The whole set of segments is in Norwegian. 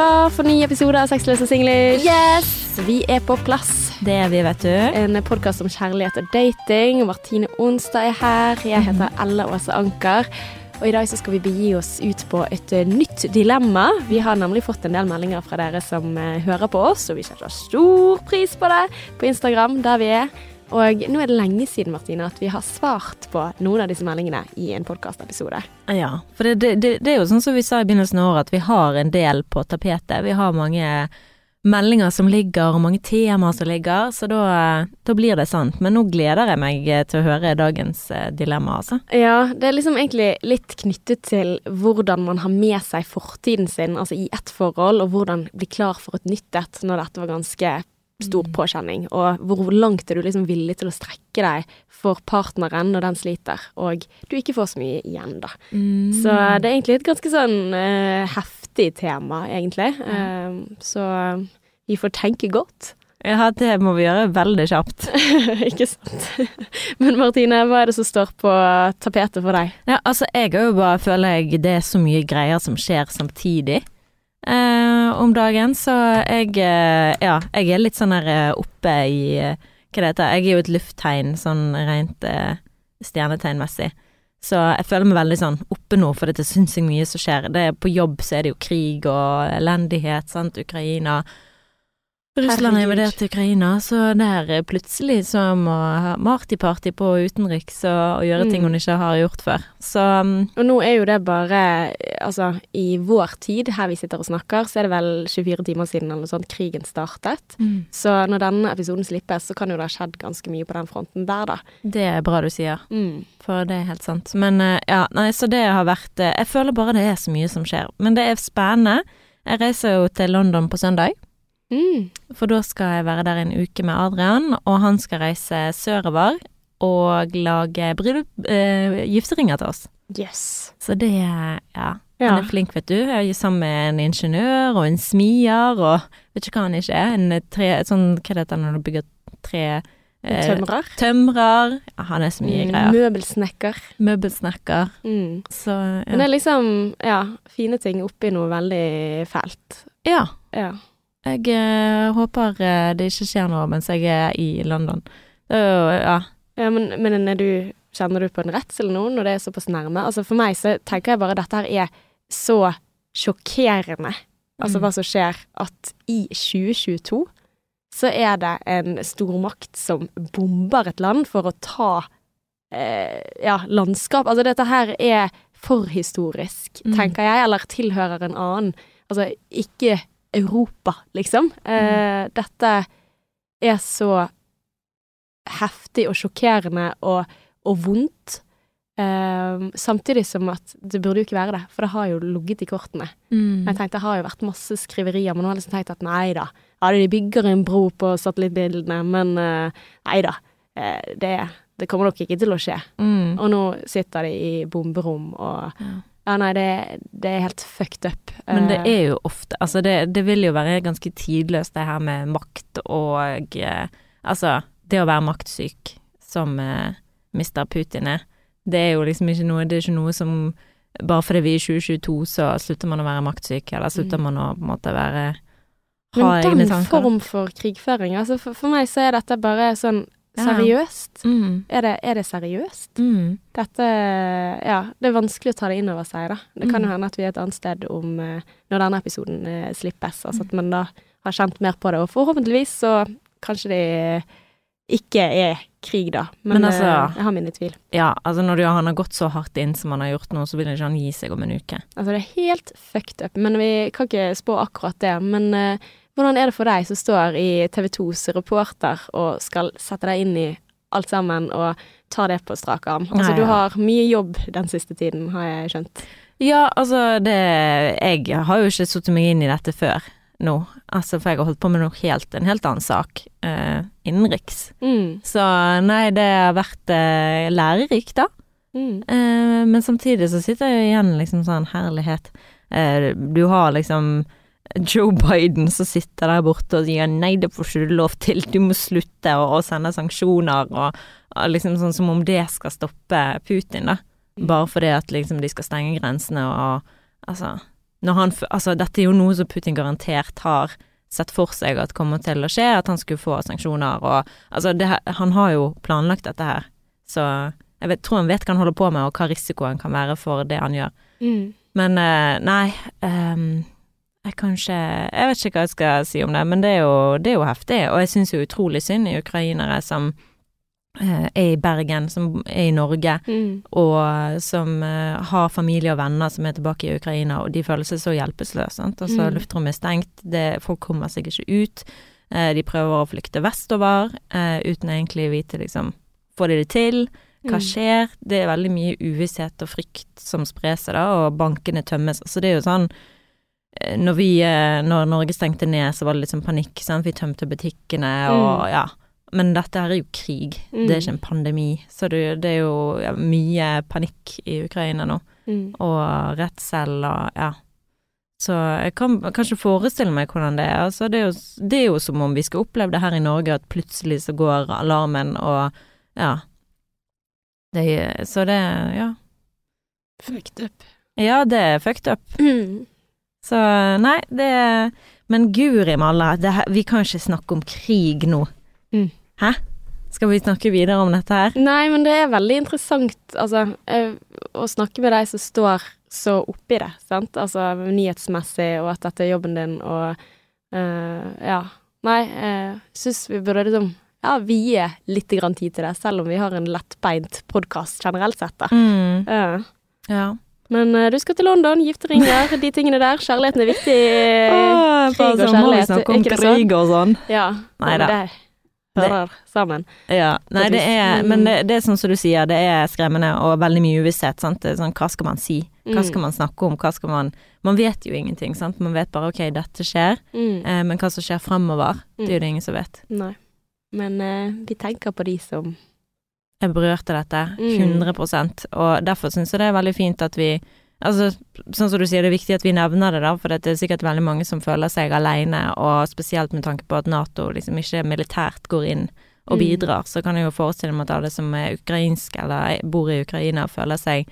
klar for ny episode av Sexløse singler. Yes! Vi er på plass. Det er vi, vet du. En podkast om kjærlighet og dating. Martine Onsdag er her. Jeg heter Ella Åse Anker. Og i dag så skal vi begi oss ut på et uh, nytt dilemma. Vi har nemlig fått en del meldinger fra dere som uh, hører på oss, og vi setter stor pris på det på Instagram, der vi er. Og nå er det lenge siden Martine, at vi har svart på noen av disse meldingene i en podkastepisode. Ja, for det, det, det, er jo sånn som vi sa i begynnelsen av året, at vi har en del på tapetet. Vi har mange meldinger som ligger, og mange temaer som ligger, så da, da blir det sant. Men nå gleder jeg meg til å høre dagens eh, dilemma, altså. Ja, det er liksom egentlig litt knyttet til hvordan man har med seg fortiden sin, altså i ett forhold, og hvordan bli klar for et nytt et når dette var ganske stor mm. påkjenning, og hvor langt er du liksom villig til å strekke deg for partneren når den sliter, og du ikke får så mye igjen, da. Mm. Så det er egentlig et ganske sånn uh, heftig tema, egentlig. Uh, så vi får tenke godt. Ja, det må vi gjøre veldig kjapt. ikke sant. Men Martine, hva er det som står på tapetet for deg? Ja, altså jeg òg bare føler jeg det er så mye greier som skjer samtidig eh, om dagen, så jeg eh, Ja, jeg er litt sånn her eh, oppe i eh, Hva det heter Jeg er jo et lufttegn, sånn rent eh, stjernetegnmessig. Så jeg føler meg veldig sånn oppe nå, for det er sinnssykt mye som skjer. Det på jobb så er det jo krig og elendighet, sant, Ukraina. Russland har invadert Ukraina, så der plutselig så må Marty-party på utenriks og, og gjøre mm. ting hun ikke har gjort før. Så um, Og nå er jo det bare Altså, i vår tid, her vi sitter og snakker, så er det vel 24 timer siden eller noe sånt krigen startet. Mm. Så når denne episoden slippes, så kan jo det ha skjedd ganske mye på den fronten der, da. Det er bra du sier, mm. for det er helt sant. Men uh, ja, nei, så det har vært uh, Jeg føler bare det er så mye som skjer. Men det er spennende. Jeg reiser jo til London på søndag. Mm. For da skal jeg være der en uke med Adrian, og han skal reise sørover og lage bryllup, eh, gifteringer til oss. Yes. Så det Ja. Han er flink, vet du. Jeg er sammen med en ingeniør og en smier og vet ikke hva han ikke er. En tre, sånn, hva heter det når du bygger tre eh, Tømrer. Tømrer. Ja, han er så mye mm, greier. Møbelsnekker. Møbelsnekker. Mm. Så ja. Men det er liksom, ja, fine ting oppi noe veldig fælt. Ja. ja. Jeg eh, håper eh, det ikke skjer noe mens jeg er i London. Uh, ja. ja. Men, men du, kjenner du på en redsel nå når det er såpass nærme? Altså For meg så tenker jeg bare at dette her er så sjokkerende, altså mm. hva som skjer, at i 2022 så er det en stormakt som bomber et land for å ta eh, ja, landskap. Altså dette her er forhistorisk, mm. tenker jeg, eller tilhører en annen. Altså ikke Europa, liksom. Mm. Uh, dette er så heftig og sjokkerende og, og vondt. Uh, samtidig som at det burde jo ikke være det, for det har jo ligget i kortene. Mm. Jeg tenkte Det har jo vært masse skriverier, men nå har jeg liksom tenkt at nei da. Ja, de bygger en bro på satellittbildene, men uh, nei da. Uh, det, det, kommer nok ikke til å skje. Mm. Og nå sitter de i bomberom og ja. Ja, nei, det, det, er helt fucked up. Men det eh, er jo ofte Altså, det, det vil jo være ganske tidløst, det her med makt og eh, Altså, det å være maktsyk, som uh, Mr. Putin er, det er jo liksom ikke noe Det er ikke noe som Bare fordi vi er i 2022, så slutter man å være maktsyk, eller slutter mm. man å på en måte være ha Men den form for krigføring, altså for, for meg så er dette bare sånn Seriøst? Mm. Er, det, er, det, seriøst? Mm. Dette Ja, det er vanskelig å ta det inn over seg, da. Det kan jo mm. hende at vi er et annet sted om uh, når denne episoden uh, slippes, altså at man da har kjent mer på det. Og forhåpentligvis så kanskje det ikke er krig, da. Men, Men altså, uh, jeg har mine tvil. Ja, altså når du, han har gått så hardt inn som han har gjort nå, så vil ikke han gi seg om en uke. Altså det er helt fucked up. Men vi kan ikke spå akkurat det. Men hvordan er det for deg som står i TV 2s reporter og skal sette deg inn i alt sammen og ta det på strak arm? Altså, du har mye jobb den siste tiden, har jeg skjønt. Ja, altså det Jeg har jo ikke satt meg inn i dette før nå. Altså, for jeg har holdt på med helt, en helt annen sak. Eh, innenriks. Mm. Så nei, det har vært eh, lærerikt, da. Mm. Eh, men samtidig så sitter jeg igjen liksom sånn Herlighet. Eh, du har liksom Joe Biden som sitter der borte og sier nei, det får ikke du lov til, du må slutte, og sende sanksjoner, og, og, liksom sånn som om det skal stoppe Putin, da. Bare fordi at liksom de skal stenge grensene og, og altså han Altså, dette er jo noe som Putin garantert har sett for seg at kommer til å skje, at han skulle få sanksjoner og Altså, det, han har jo planlagt dette her, så jeg vet, tror han vet hva han holder på med, og hva risikoen kan være for det han gjør. Mm. Men eh, nei ehm, Jeg kanskje Jeg vet ikke hva jeg skal si om det, men det er jo, det er jo heftig. Og jeg syns jo utrolig synd i ukrainere som eh, er i Bergen, som er i Norge, Mm. og som eh, har familie og venner som er tilbake i Ukraina, og de føler seg så hjelpeløse. Sant? Altså, Mm. luftrommet er stengt, det, folk kommer seg ikke ut. Eh, de prøver å flykte vestover eh, uten egentlig å vite liksom Får de det til? Hva Mm. skjer? Det er veldig mye uvisshet og frykt som sprer seg da, og bankene tømmes. Så det er jo sånn eh, Når vi, eh, når Norge stengte ned, så var det litt sånn panikk, sant. Vi tømte butikkene og Mm. ja. Men dette her er jo krig, Mm. det er ikke en pandemi. Så det, det er jo ja, mye panikk i Ukraina nå, Mm. og redsel og ja. Så jeg kan kanskje forestille meg hvordan det er. Altså, det, er jo, det er jo som om vi skal oppleve det her i Norge, at plutselig så går alarmen og ja. Det, så det, ja. Fucked up. Ja, det er fucked up. Mm. Så nei, det Men guri malla, vi kan ikke snakke om krig nå. Mm. Hæ? Skal vi snakke videre om dette her? Nei, men det er veldig interessant, altså, eh, å snakke med deg som står så oppi det, sant? Altså nyhetsmessig, og at dette er jobben din, og uh, ja. Nei, jeg syns vi burde liksom ja, vie litt grann tid til det, selv om vi har en lettbeint podkast generelt sett, da. Mm. Uh. Ja. Men uh, du skal til London, gifteringer, de tingene der. Kjærligheten er viktig. Åh, krig og kjærlighet. må vi snakke om sånn? krig og sånn. Ja. Nei da. Det hører sammen. Ja. Nei, det er Mm. Men det, det er sånn som du sier, det er skremmende og veldig mye uvisshet, sant. Det sånn, hva skal man si? Hva Mm. skal man snakke om? Hva skal man Man vet jo ingenting, sant. Man vet bare ok, dette skjer, Mm. eh, men hva som skjer fremover, det er jo det ingen som vet. Nei. Men eh, vi tenker på de som Jeg av dette Mm. 100% og derfor syns jeg det er veldig fint at vi Altså, sånn som du sier, det er viktig at vi nevner det, da, for det er sikkert veldig mange som føler seg alene, og spesielt med tanke på at Nato liksom ikke militært går inn og Mm. bidrar, så kan jeg jo forestille meg at alle som er ukrainske eller bor i Ukraina, føler seg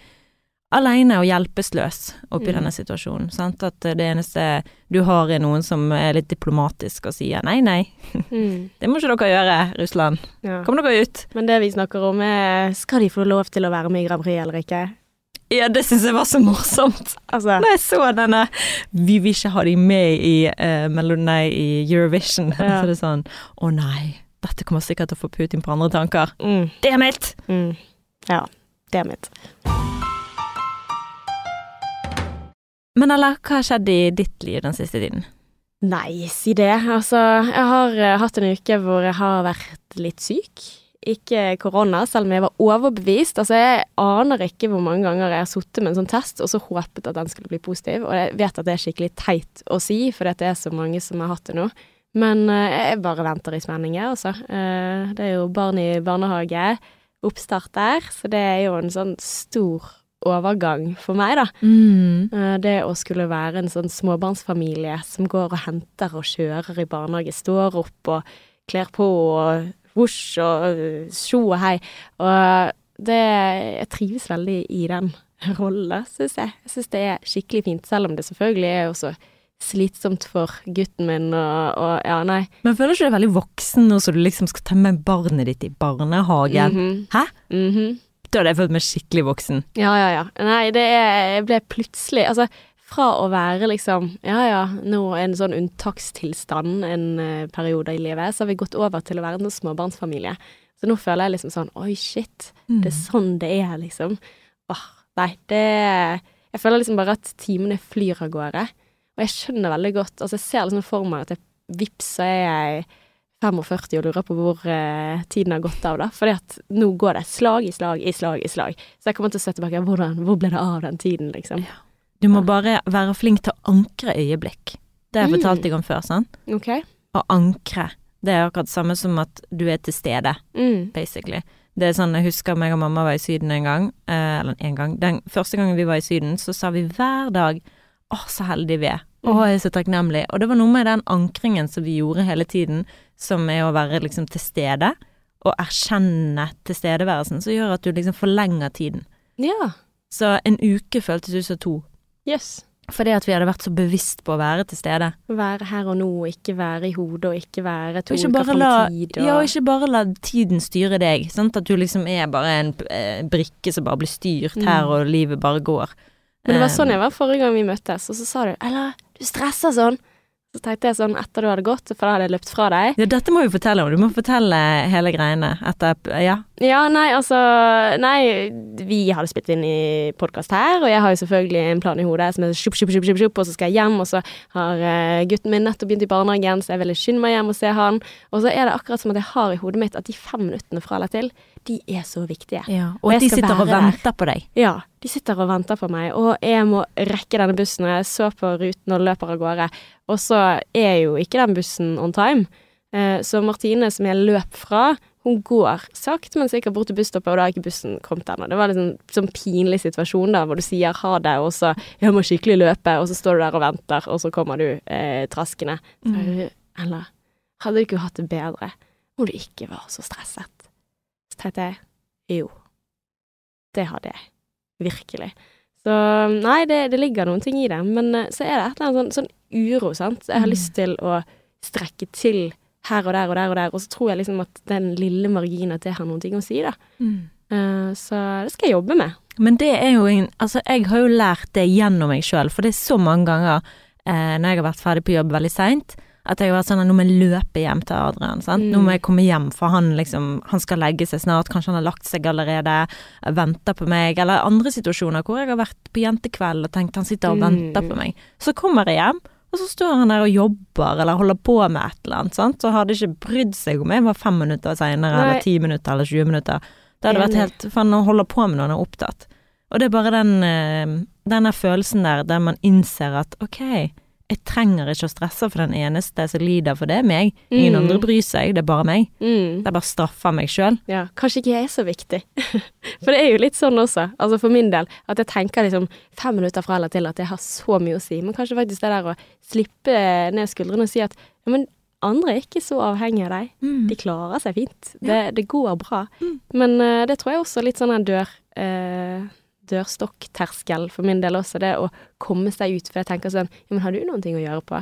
alene og hjelpeløs oppi Mm. denne situasjonen. Sant? At det eneste du har er noen som er litt diplomatisk og sier nei, nei, mm. det må ikke dere gjøre, Russland. ja. Kom dere ut. Men det vi snakker om er Skal de få lov til å være med i Grand Prix eller ikke? Ja, det syns jeg var så morsomt. Altså Når jeg så denne Vi vil ikke ha de med i, uh, nei, i Eurovision. Ja. Så det er sånn Å nei, dette kommer sikkert til å få Putin på andre tanker. mm, Damn it! mm. Ja. Damn it. Men eller, hva har skjedd i ditt liv den siste tiden? Nei, si det. Altså, jeg har eh, hatt en uke hvor jeg har vært litt syk. Ikke korona, selv om jeg var overbevist. Altså, jeg aner ikke hvor mange ganger jeg har sittet med en sånn test og så håpet at den skulle bli positiv. Og jeg vet at det er skikkelig teit å si, for det er så mange som har hatt det nå. Men eh, jeg bare venter i spenning, jeg, altså. Eh, det er jo barn i barnehage, oppstart der, så det er jo en sånn stor overgang for meg, da. Mm. Eh, Det å skulle være en sånn småbarnsfamilie som går og henter og kjører i barnehage, står opp og kler på og vosj og tjo sjo og hei. Og det Jeg trives veldig i den rollen, syns jeg. Jeg syns det er skikkelig fint, selv om det selvfølgelig er også slitsomt for gutten min og, og ja, nei. Men føler ikke du deg veldig voksen nå som du liksom skal ta med barnet ditt i barnehagen? Mhm. Hæ? Mhm. Da hadde jeg følt meg skikkelig voksen. Ja, ja, ja. Nei, det er Jeg ble plutselig Altså, fra å være liksom Ja, ja, nå en sånn unntakstilstand en uh, periode i livet, så har vi gått over til å være en småbarnsfamilie. Så nå føler jeg liksom sånn Oi, shit. Det er sånn det er, liksom. Åh, nei, det Jeg føler liksom bare at timene flyr av gårde. Og jeg skjønner veldig godt Altså, jeg ser liksom for meg at jeg vips, så er jeg 45 og lurer på hvor eh, tiden har gått av, da. Fordi at nå går det slag i slag i slag i slag. Så jeg kommer til å se tilbake hvordan, hvor ble det av den tiden, liksom. Du må bare være flink til å ankre øyeblikk. Det har jeg Mm. fortalt deg om før, sant? Okay. Å ankre. Det er akkurat det samme som at du er til stede. Mm. basically. Det er sånn, Jeg husker meg og mamma var i Syden en gang. Eh, eller en gang. Den første gangen vi var i Syden, så sa vi hver dag 'Å, så heldige vi er'. 'Å, jeg er så takknemlig'. Og det var noe med den ankringen som vi gjorde hele tiden, som er å være liksom til stede, og erkjenne tilstedeværelsen, som gjør at du liksom forlenger tiden. Ja. Så en uke føltes ut som to. Yes. Fordi at vi hadde vært så bevisst på å være til stede. Være her og nå, og ikke være i hodet, og ikke være to uker fram i tid. Og... ja, og ikke bare la tiden styre deg. Sant? At du liksom er bare en eh, brikke som bare blir styrt her, Mm. og livet bare går. Men det var sånn Eh, jeg var forrige gang vi møttes, og så sa du 'Ella, du stresser sånn'. Så tenkte jeg sånn etter du hadde gått, for da hadde jeg løpt fra deg. Ja, dette må vi fortelle om. Du må fortelle hele greiene etter Ja. Ja, nei, altså Nei, vi hadde spilt inn i podkast her, og jeg har jo selvfølgelig en plan i hodet som er sjupp, sjupp, sjupp, sjupp, sjupp, og så skal jeg hjem, og så har eh, gutten min nettopp begynt i barnehagen, så jeg ville skynde meg hjem og se han. Og så er det akkurat som at jeg har i hodet mitt at de fem minuttene fra eller til, de er så viktige. ja. Og Og at de sitter og venter der. på deg. Ja, de sitter og venter på meg, og jeg må rekke denne bussen, og jeg så på ruten og løper av gårde, og så er jo ikke den bussen on time. Eh, Så Martine, som jeg løp fra, hun går sakte, men sikkert bort til busstoppet, og da har ikke bussen kommet ennå. Det var en sånn pinlig situasjon da, hvor du sier ha det, og så 'jeg må skikkelig løpe', og så står du der og venter, og så kommer du eh, traskende. Mm. Eller hadde du ikke hatt det bedre om du ikke var så stresset? Så tenkte jeg jo, det hadde jeg. Virkelig. Så nei, det, det ligger noen ting i det, men eh, så er det et eller annet sånn, sånn uro, sant. Jeg har Mm. lyst til å strekke til her og der og der og der, og så tror jeg liksom at den lille marginen at det har noen ting å si, da. Mm. Uh, så det skal jeg jobbe med. Men det er jo en Altså, jeg har jo lært det gjennom meg sjøl, for det er så mange ganger eh, når jeg har vært ferdig på jobb veldig seint, at jeg vært sånn at nå må jeg løpe hjem til Adrian. Sant? Nå Mm. må jeg komme hjem, for han liksom Han skal legge seg snart, kanskje han har lagt seg allerede, venter på meg, eller andre situasjoner hvor jeg har vært på jentekveld og tenkt han sitter og Mm. venter på meg. Så kommer jeg hjem, og så står han der og jobber eller holder på med et eller annet, sant, så hadde ikke brydd seg om jeg var fem minutter seinere, eller ti minutter, eller 20 minutter. Det hadde vært helt For han holder på med når han er opptatt. Og det er bare den den denne følelsen der der man innser at ok, jeg trenger ikke å stresse for den eneste som lider, for det er meg. Ingen Mm. andre bryr seg, det er bare meg. Mm. er bare straffer meg sjøl. Ja, kanskje ikke jeg er så viktig. for det er jo litt sånn også, altså for min del, at jeg tenker liksom fem minutter fra eller til at jeg har så mye å si, men kanskje faktisk det der å slippe ned skuldrene og si at ja, men andre er ikke så avhengig av deg. De klarer seg fint. Det, det går bra. Mm. Men uh, det tror jeg også er litt sånn en dør uh, dørstokkterskel for min del også, det å komme seg ut. For jeg tenker sånn, ja, men har du noen ting å gjøre på?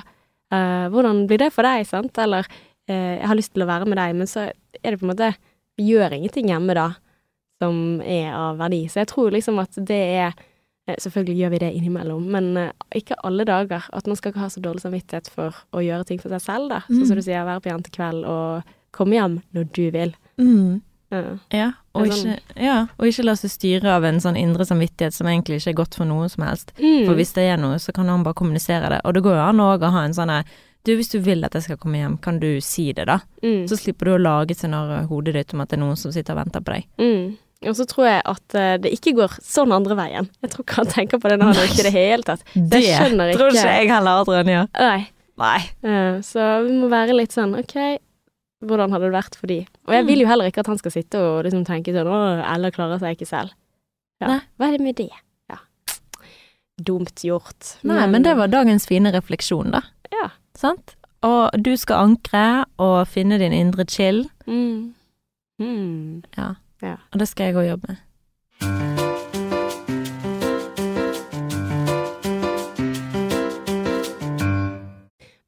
Uh, hvordan blir det for deg, sant? Eller uh, jeg har lyst til å være med deg, men så er det på en måte Vi gjør ingenting hjemme da som er av verdi. Så jeg tror liksom at det er eh, Selvfølgelig gjør vi det innimellom, men ikke alle dager. At man skal ikke ha så dårlig samvittighet for å gjøre ting for seg selv, da. Sånn som Mm. du sier, være på jentekveld og komme hjem når du vil. Mm. Ja. Og er sånn- ikke, ja, og ikke la seg styre av en sånn indre samvittighet som egentlig ikke er godt for noe som helst. Mm. For hvis det er noe, så kan han bare kommunisere det. Og det går jo an òg å ha en sånn Du, hvis du vil at jeg skal komme hjem, kan du si det, da? mm. Så slipper du å lage et scenario i hodet ditt om at det er noen som sitter og venter på deg. Mm. Og så tror jeg at eh, det ikke går sånn andre veien. Jeg tror ikke han tenker på det når han ute i det hele tatt. Det skjønner tror ikke- ikke jeg heller, Adrian Ja. Nei. Nei. Eh, så vi må være litt sånn OK, hvordan hadde det vært for de? Og jeg vil jo heller ikke at han skal sitte og liksom tenke sånn Å, Ella klarer seg ikke selv. Ja. Hva er det med det? Ja. Dumt gjort. Nei, men det var dagens fine refleksjon, da. Ja. Sant? Og du skal ankre og finne din indre chill. Mm. Mm. Ja. Ja. Og det skal jeg òg jobbe med.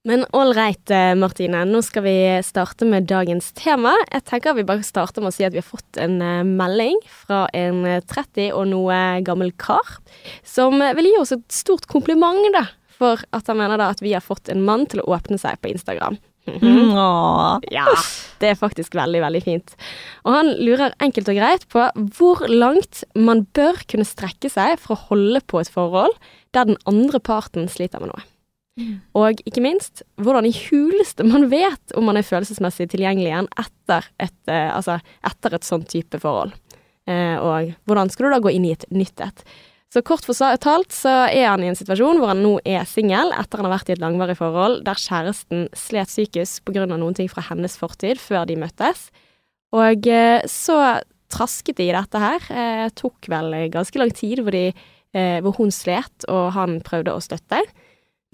Men ålreit, Martine. Nå skal vi starte med dagens tema. Jeg tenker vi bare starter med å si at vi har fått en eh, melding fra en eh, 30 og noe gammel kar, som eh, vil gi oss et stort kompliment, da, for at han mener da at vi har fått en mann til å åpne seg på Instagram. Mm. Ja, det er faktisk veldig, veldig fint. Og han lurer enkelt og greit på hvor langt man bør kunne strekke seg for å holde på et forhold der den andre parten sliter med noe. Og ikke minst, hvordan i huleste man vet om man er følelsesmessig tilgjengelig igjen etter et, eh, altså etter et sånt type forhold. Eh, og hvordan skal du da gå inn i et nytt et? Så kort fortalt så er han i en situasjon hvor han nå er singel etter han har vært i et langvarig forhold der kjæresten slet psykisk pga. noen ting fra hennes fortid før de møttes. Og eh, så trasket de i dette her. Eh, tok vel ganske lang tid hvor, de, eh, hvor hun slet og han prøvde å støtte.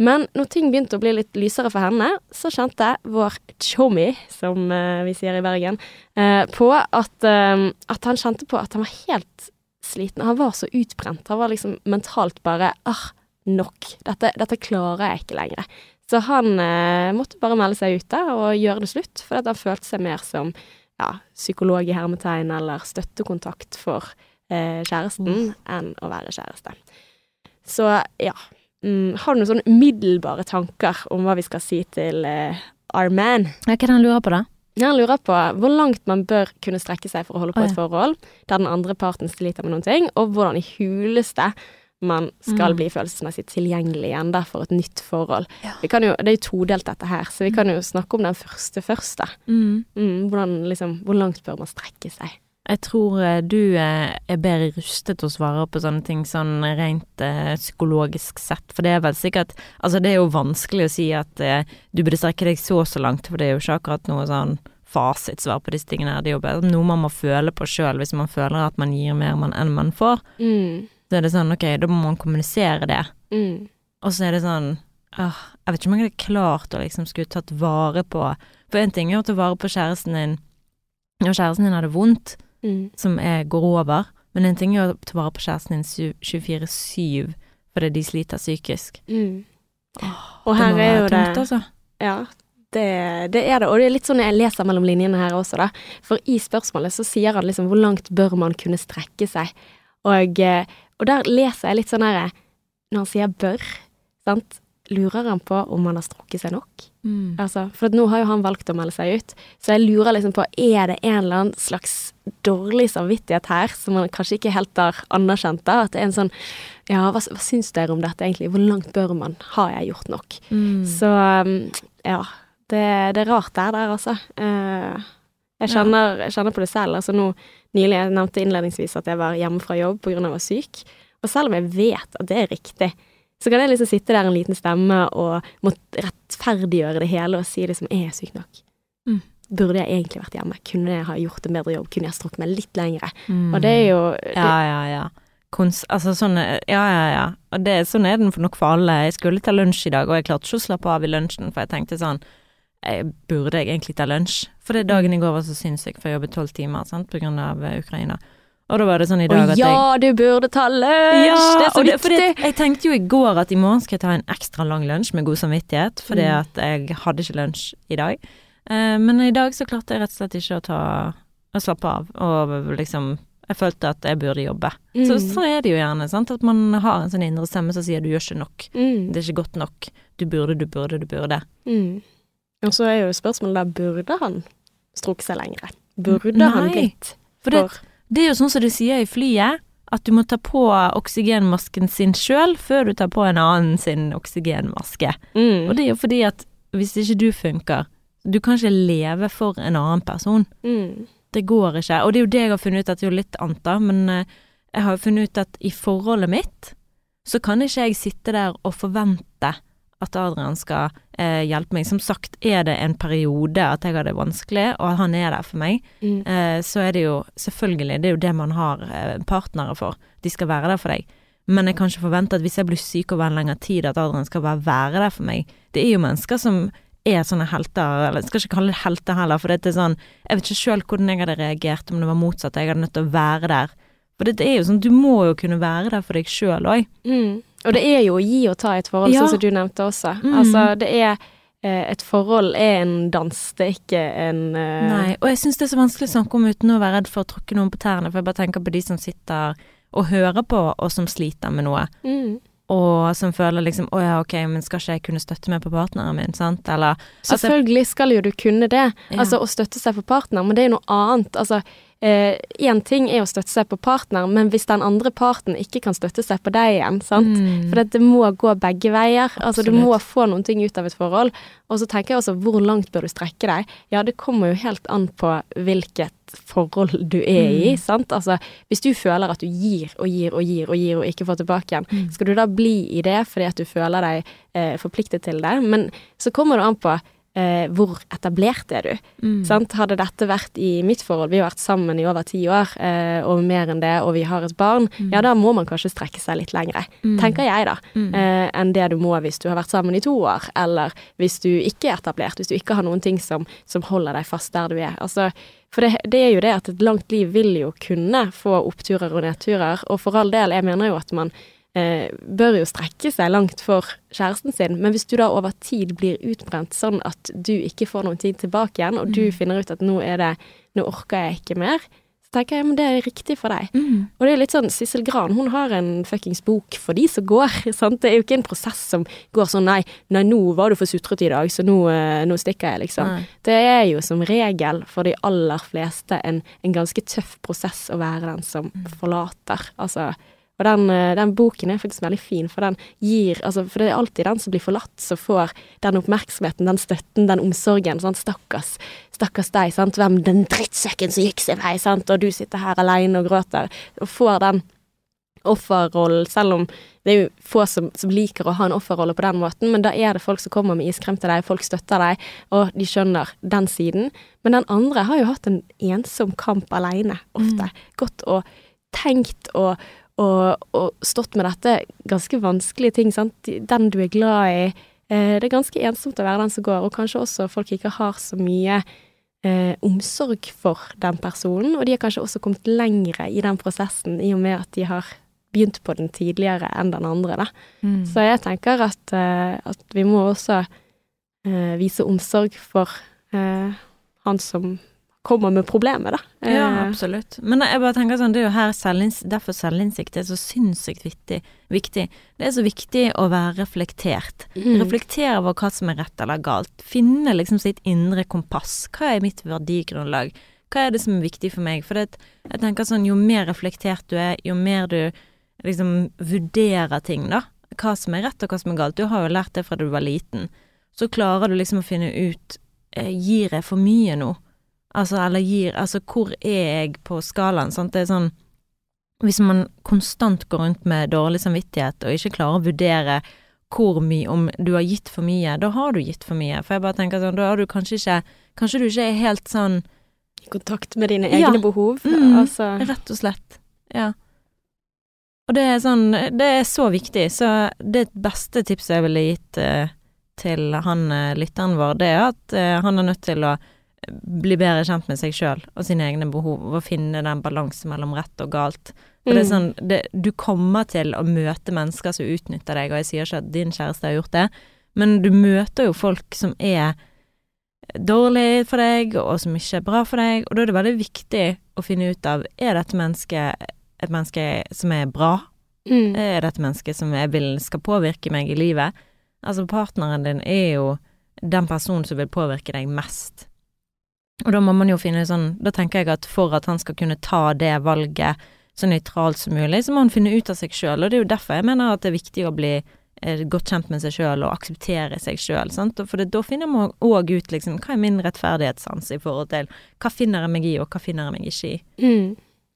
Men når ting begynte å bli litt lysere for henne, så kjente vår chommy, som eh, vi sier i Bergen, eh, på at, eh, at han kjente på at han var helt sliten. Han var så utbrent. Han var liksom mentalt bare ah, nok. Dette, dette klarer jeg ikke lenger. Så han eh, måtte bare melde seg ute og gjøre det slutt, for han følte seg mer som ja, psykolog i hermetegn eller støttekontakt for eh, kjæresten enn å være kjæreste. Så ja. Mm, har du noen sånne umiddelbare tanker om hva vi skal si til uh, our man? Hva er det han lurer på, da? Han lurer på hvor langt man bør kunne strekke seg for å holde på oh, ja. et forhold der den andre parten sliter med noen ting, og hvordan i huleste man skal Mm. bli følelsesmessig tilgjengelig igjen da, for et nytt forhold. Ja. Vi kan jo, det er jo todelt dette her, så vi kan jo snakke om den første første. Mm. Mm, hvordan, liksom, hvor langt bør man strekke seg? Jeg tror eh, du eh, er bedre rustet til å svare på sånne ting sånn rent eh, psykologisk sett, for det er vel sikkert Altså, det er jo vanskelig å si at eh, du burde strekke deg så og så langt, for det er jo ikke akkurat noe sånn fasitsvar på disse tingene. Det er jo bare noe man må føle på sjøl, hvis man føler at man gir mer enn man får. Mm, Så er det sånn, ok, da må man kommunisere det. mm, Og så er det sånn åh, Jeg vet ikke om jeg hadde klart å liksom skulle tatt vare på For en ting er å ta vare på kjæresten din når kjæresten din har det vondt, mm. som er, går over, men en ting er å ta vare på kjæresten din 24-7 fordi de sliter psykisk. Mm. Åh, Og her må er jo det tungt, altså. Ja, det, det er det. Og det er litt sånn jeg leser mellom linjene her også, da. For i spørsmålet så sier han liksom hvor langt bør man kunne strekke seg? Og, eh, og der leser jeg litt sånn her Når han sier bør, sant, lurer han på om han har strukket seg nok? Mm. Altså, for nå har jo han valgt å melde seg ut, så jeg lurer liksom på er det en eller annen slags dårlig samvittighet her som man kanskje ikke helt har anerkjent, da? At det er en sånn Ja, hva, hva syns dere om dette egentlig? Hvor langt bør man? Har jeg gjort nok? Mm. Så um, ja, det, det er rart det er der, altså. Eh, jeg, kjenner, jeg kjenner på det selv. Altså nå nylig, jeg nevnte innledningsvis at jeg var hjemme fra jobb pga. jeg var syk. Og selv om jeg vet at det er riktig, så kan jeg liksom sitte der en liten stemme og måtte rettferdiggjøre det hele og si liksom er jeg syk nok? Mm. Burde jeg egentlig vært hjemme? Kunne jeg ha gjort en bedre jobb? Kunne jeg strukket meg litt lengre? Mm. Og det er jo Ja, ja, ja. Kons altså sånn Ja, ja, ja. Og det, sånn er den for nok for alle. Jeg skulle ta lunsj i dag, og jeg klarte ikke å slappe av i lunsjen, for jeg tenkte sånn jeg, Burde jeg egentlig ta lunsj? For det dagen i går var så sinnssyk, for jeg jobbet tolv timer sant, på grunn av eh, Ukraina. Og da var det sånn i dag at jeg ja, du burde ta lunsj! Ja, det er så det, viktig! jeg tenkte jo i går at i morgen skal jeg ta en ekstra lang lunsj med god samvittighet, fordi Mm. at jeg hadde ikke lunsj i dag. Eh, men i dag så klarte jeg rett og slett ikke å ta å slappe av, og liksom Jeg følte at jeg burde jobbe. Så Mm. sånn er det jo gjerne, sant, at man har en sånn indre stemme som sier du gjør ikke nok, Mm. det er ikke godt nok, du burde, du burde, du burde. Mm. Og så er jo spørsmålet da, burde han strukket seg lengre? Burde han Nei, blitt? For det, det er jo sånn som de sier i flyet, at du må ta på oksygenmasken sin sjøl før du tar på en annen sin oksygenmaske. mm. Og det er jo fordi at hvis ikke du funker, du kan ikke leve for en annen person. Mm. Det går ikke. Og det er jo det jeg har funnet ut, at det er jo litt annet da, men eh, jeg har jo funnet ut at i forholdet mitt, så kan ikke jeg sitte der og forvente at Adrian skal eh, hjelpe meg. Som sagt er det en periode at jeg har det vanskelig, og at han er der for meg. Mm. Eh, så er det jo selvfølgelig, det er jo det man har eh, partnere for. De skal være der for deg. Men jeg kan ikke forvente at hvis jeg blir syk over en lengre tid, at Adrian skal bare være der for meg. Det er jo mennesker som er sånne helter, eller jeg skal ikke kalle det helter heller, for det er sånn Jeg vet ikke sjøl hvordan jeg hadde reagert om det var motsatt, jeg hadde nødt til å være der. For det er jo sånn, du må jo kunne være der for deg sjøl òg. Mm. Og det er jo å gi og ta i et forhold, Ja. sånn som du nevnte også. Mm. Altså, det er eh, Et forhold er en dans, det er ikke en uh... Nei, og jeg syns det er så vanskelig å snakke om uten å være redd for å tråkke noen på tærne, for jeg bare tenker på de som sitter og hører på, og som sliter med noe. Mm. Og som føler liksom å ja, ok, men skal ikke jeg kunne støtte meg på partneren min, sant, eller altså, Selvfølgelig skal jo du kunne det, Ja. altså å støtte seg på partner, men det er jo noe annet. Altså, én ting er å støtte seg på partner, men hvis den andre parten ikke kan støtte seg på deg igjen, sant. Mm. For det må gå begge veier. Altså, du må få noen ting ut av et forhold. Og så tenker jeg også, hvor langt bør du strekke deg? Ja, det kommer jo helt an på hvilket forhold du er i, Mm. sant. Altså, hvis du føler at du gir og gir og gir og gir og ikke får tilbake igjen, Mm. skal du da bli i det fordi at du føler deg eh, forpliktet til det? Men så kommer det an på eh, hvor etablert er du. Mm. Sant? Hadde dette vært i mitt forhold, vi har vært sammen i over ti år, eh, og mer enn det, og vi har et barn, ja da må man kanskje strekke seg litt lengre, Mm. tenker jeg da, Mm. eh, enn det du må hvis du har vært sammen i to år, eller hvis du ikke er etablert, hvis du ikke har noen ting som, som holder deg fast der du er. Altså, for det, det er jo det at et langt liv vil jo kunne få oppturer og nedturer, og for all del, jeg mener jo at man eh, bør jo strekke seg langt for kjæresten sin, men hvis du da over tid blir utbrent sånn at du ikke får noen tid tilbake igjen, og du finner ut at nå er det Nå orker jeg ikke mer, så tenker jeg men det er riktig for deg. Mm. Og det er litt sånn, Sissel Gran hun har en fuckings bok for de som går. sant? Det er jo ikke en prosess som går sånn nei, nei nå var du for sutrete i dag, så nå, eh, nå stikker jeg, liksom. Nei. Det er jo som regel for de aller fleste en, en ganske tøff prosess å være den som forlater. Altså, og den, eh, den boken er faktisk veldig fin, for den gir altså, For det er alltid den som blir forlatt, som får den oppmerksomheten, den støtten, den omsorgen. Sant? Stakkars, stakkars deg, sant. Hvem den drittsekken som gikk sin vei, sant. Og du sitter her alene og gråter. Og får den offerrollen, selv om det er jo få som, som liker å ha en offerrolle på den måten, men da er det folk som kommer med iskrem til deg, folk støtter deg, og de skjønner den siden. Men den andre har jo hatt en ensom kamp alene, ofte. Gått og tenkt og, og, og stått med dette ganske vanskelige ting, sant. Den du er glad i. Eh, det er ganske ensomt å være den som går, og kanskje også folk ikke har så mye eh, omsorg for den personen, og de har kanskje også kommet lengre i den prosessen i og med at de har begynt på den tidligere enn den andre, da. Mm. Så jeg tenker at, eh, at vi må også eh, vise omsorg for eh, han som kommer med problemet, da. Ja, Eh, absolutt. Men jeg bare tenker sånn, det er jo her selvins derfor selvinnsikt er så sinnssykt viktig. viktig. Det er så viktig å være reflektert. mm. Reflektere over hva som er rett eller galt. Finne liksom sitt indre kompass. Hva er mitt verdigrunnlag? Hva er det som er viktig for meg? For det, jeg tenker sånn, jo mer reflektert du er, jo mer du liksom vurderer ting, da. Hva som er rett og hva som er galt. Du har jo lært det fra du var liten. Så klarer du liksom å finne ut eh, Gir jeg for mye nå? Altså, eller gir Altså, hvor er jeg på skalaen? Sant? Det er sånn Hvis man konstant går rundt med dårlig samvittighet og ikke klarer å vurdere hvor mye Om du har gitt for mye, da har du gitt for mye. For jeg bare tenker sånn, da har du kanskje ikke Kanskje du ikke er helt sånn I kontakt med dine Ja. egne behov. Mm. Altså Rett og slett. Ja. Og det er sånn Det er så viktig, så det beste tipset jeg ville gitt uh, til han eh, lytteren vår, det er at uh, han er nødt til å bli bedre kjent med seg sjøl og sine egne behov, og finne den balansen mellom rett og galt. For det er Mm. sånn, det, du kommer til å møte mennesker som utnytter deg, og jeg sier ikke at din kjæreste har gjort det, men du møter jo folk som er dårlig for deg, og som ikke er bra for deg, og da er det veldig viktig å finne ut av er dette mennesket et menneske som er bra, Mm. er dette mennesket som jeg vil skal påvirke meg i livet. Altså, partneren din er jo den personen som vil påvirke deg mest. Og da må man jo finne sånn Da tenker jeg at for at han skal kunne ta det valget så nøytralt som mulig, så må han finne ut av seg sjøl, og det er jo derfor jeg mener at det er viktig å bli eh, godt kjent med seg sjøl og akseptere seg sjøl, for det, da finner man òg ut liksom hva er min rettferdighetssans i forhold til hva finner jeg meg i, og hva finner jeg meg ikke i. Mm.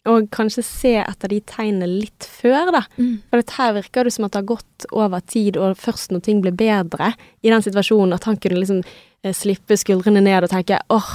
Og kanskje se etter de tegnene litt før, da. For dette her virker det som at det har gått over tid, og først når ting ble bedre i den situasjonen, at han kunne liksom eh, slippe skuldrene ned og tenke åh,